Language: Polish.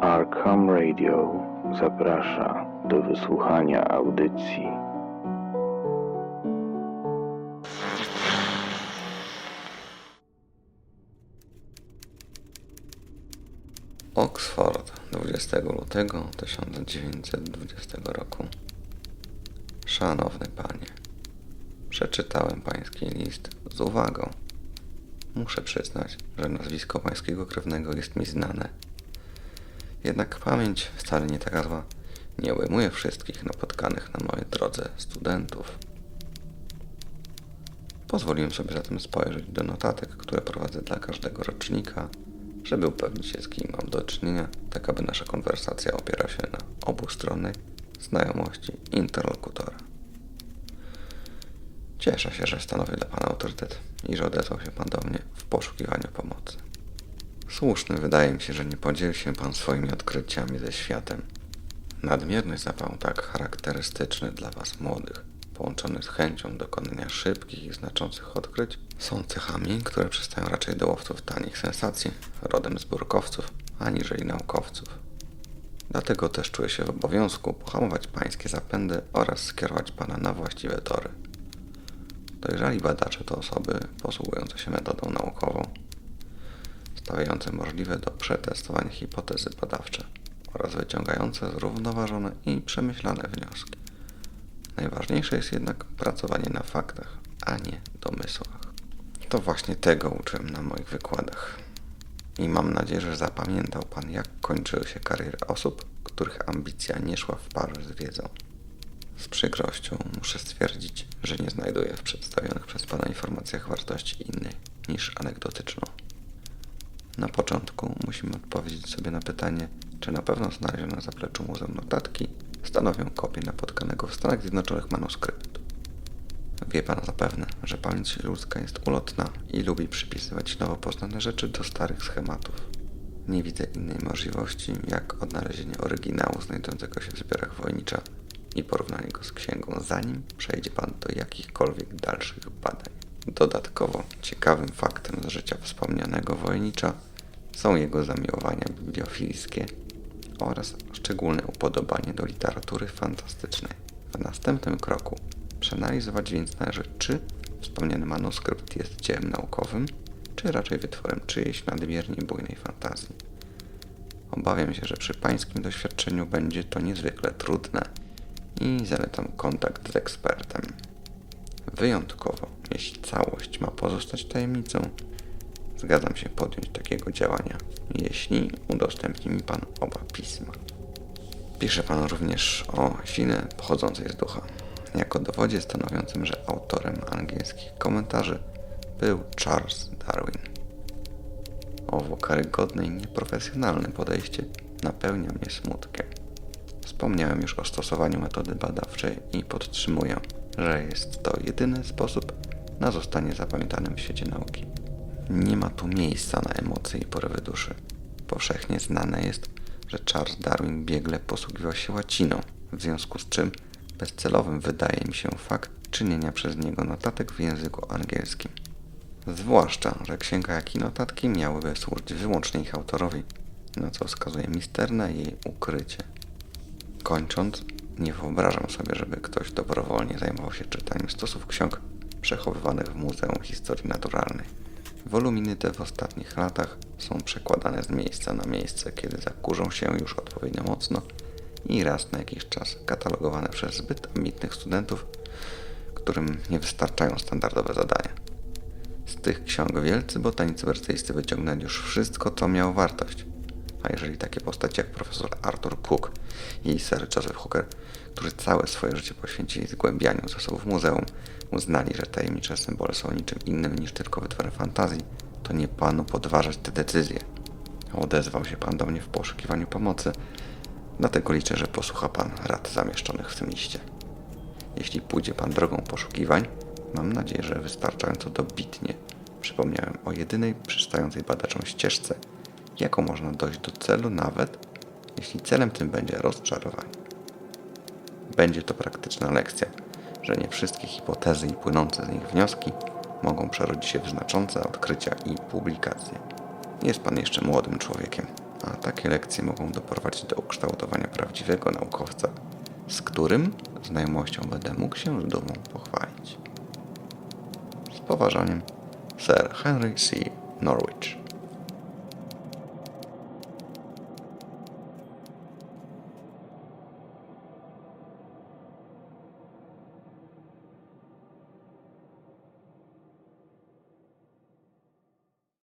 Arkham Radio zaprasza do wysłuchania audycji. Oxford 20 lutego 1920 roku. Szanowny panie, przeczytałem pański list z uwagą. Muszę przyznać, że nazwisko pańskiego krewnego jest mi znane. Jednak pamięć wcale nie taka zła. Nie obejmuje wszystkich napotkanych na mojej drodze studentów. Pozwoliłem sobie zatem spojrzeć do notatek, które prowadzę dla każdego rocznika, żeby upewnić się, z kim mam do czynienia, tak aby nasza konwersacja opierała się na obustronnej znajomości interlokutora. Cieszę się, że stanowię dla Pana autorytet i że odezwał się Pan do mnie w poszukiwaniu pomocy. Słuszny wydaje mi się, że nie podzieli się Pan swoimi odkryciami ze światem. Nadmierny zapał tak charakterystyczny dla Was młodych, połączony z chęcią dokonania szybkich i znaczących odkryć, są cechami, które przystają raczej do łowców tanich sensacji, rodem z burkowców, aniżeli naukowców. Dlatego też czuję się w obowiązku pohamować Pańskie zapędy oraz skierować Pana na właściwe tory. Dojrzali badacze to osoby posługujące się metodą naukową, stawiające możliwe do przetestowania hipotezy badawcze oraz wyciągające zrównoważone i przemyślane wnioski. Najważniejsze jest jednak pracowanie na faktach, a nie domysłach. To właśnie tego uczyłem na moich wykładach. I mam nadzieję, że zapamiętał Pan, jak kończyły się kariery osób, których ambicja nie szła w parze z wiedzą. Z przykrością muszę stwierdzić, że nie znajduję w przedstawionych przez Pana informacjach wartości innej niż anegdotyczną. Początku musimy odpowiedzieć sobie na pytanie, czy na pewno znalezione na zapleczu muzeum notatki stanowią kopię napotkanego w Stanach Zjednoczonych manuskryptu. Wie Pan zapewne, że pamięć ludzka jest ulotna i lubi przypisywać nowo poznane rzeczy do starych schematów. Nie widzę innej możliwości, jak odnalezienie oryginału znajdującego się w zbiorach wojnicza i porównanie go z księgą, zanim przejdzie Pan do jakichkolwiek dalszych badań. Dodatkowo ciekawym faktem z życia wspomnianego wojnicza są jego zamiłowania bibliofilskie oraz szczególne upodobanie do literatury fantastycznej. W następnym kroku przeanalizować więc należy, czy wspomniany manuskrypt jest dziełem naukowym, czy raczej wytworem czyjejś nadmiernie bujnej fantazji. Obawiam się, że przy pańskim doświadczeniu będzie to niezwykle trudne i zalecam kontakt z ekspertem. Wyjątkowo, jeśli całość ma pozostać tajemnicą, zgadzam się podjąć takiego działania, jeśli udostępni mi Pan oba pisma. Pisze Pan również o sile pochodzącej z ducha, jako dowodzie stanowiącym, że autorem angielskich komentarzy był Charles Darwin. Owo karygodne i nieprofesjonalne podejście napełnia mnie smutkiem. Wspomniałem już o stosowaniu metody badawczej i podtrzymuję, że jest to jedyny sposób na zostanie zapamiętanym w świecie nauki. Nie ma tu miejsca na emocje i porywy duszy. Powszechnie znane jest, że Charles Darwin biegle posługiwał się łaciną, w związku z czym bezcelowym wydaje mi się fakt czynienia przez niego notatek w języku angielskim. Zwłaszcza, że księga jak i notatki miałyby służyć wyłącznie ich autorowi, na co wskazuje misterne jej ukrycie. Kończąc, nie wyobrażam sobie, żeby ktoś dobrowolnie zajmował się czytaniem stosów ksiąg przechowywanych w Muzeum Historii Naturalnej. Woluminy te w ostatnich latach są przekładane z miejsca na miejsce, kiedy zakurzą się już odpowiednio mocno i raz na jakiś czas katalogowane przez zbyt ambitnych studentów, którym nie wystarczają standardowe zadania. Z tych ksiąg wielcy botanicy wersyjscy wyciągnęli już wszystko, co miało wartość. A jeżeli takie postacie jak profesor Arthur Cook i Sir Joseph Hooker, którzy całe swoje życie poświęcili zgłębianiu zasobów muzeum, uznali, że tajemnicze symbole są niczym innym niż tylko wytworem fantazji, to nie panu podważać te decyzje. Odezwał się pan do mnie w poszukiwaniu pomocy, dlatego liczę, że posłucha pan rad zamieszczonych w tym liście. Jeśli pójdzie pan drogą poszukiwań, mam nadzieję, że wystarczająco dobitnie przypomniałem o jedynej przystającej badaczom ścieżce, jaką można dojść do celu, nawet jeśli celem tym będzie rozczarowanie. Będzie to praktyczna lekcja, że nie wszystkie hipotezy i płynące z nich wnioski mogą przerodzić się w znaczące odkrycia i publikacje. Jest pan jeszcze młodym człowiekiem, a takie lekcje mogą doprowadzić do ukształtowania prawdziwego naukowca, z którym znajomością będę mógł się z dumą pochwalić. Z poważaniem, Sir Henry C. Norwich.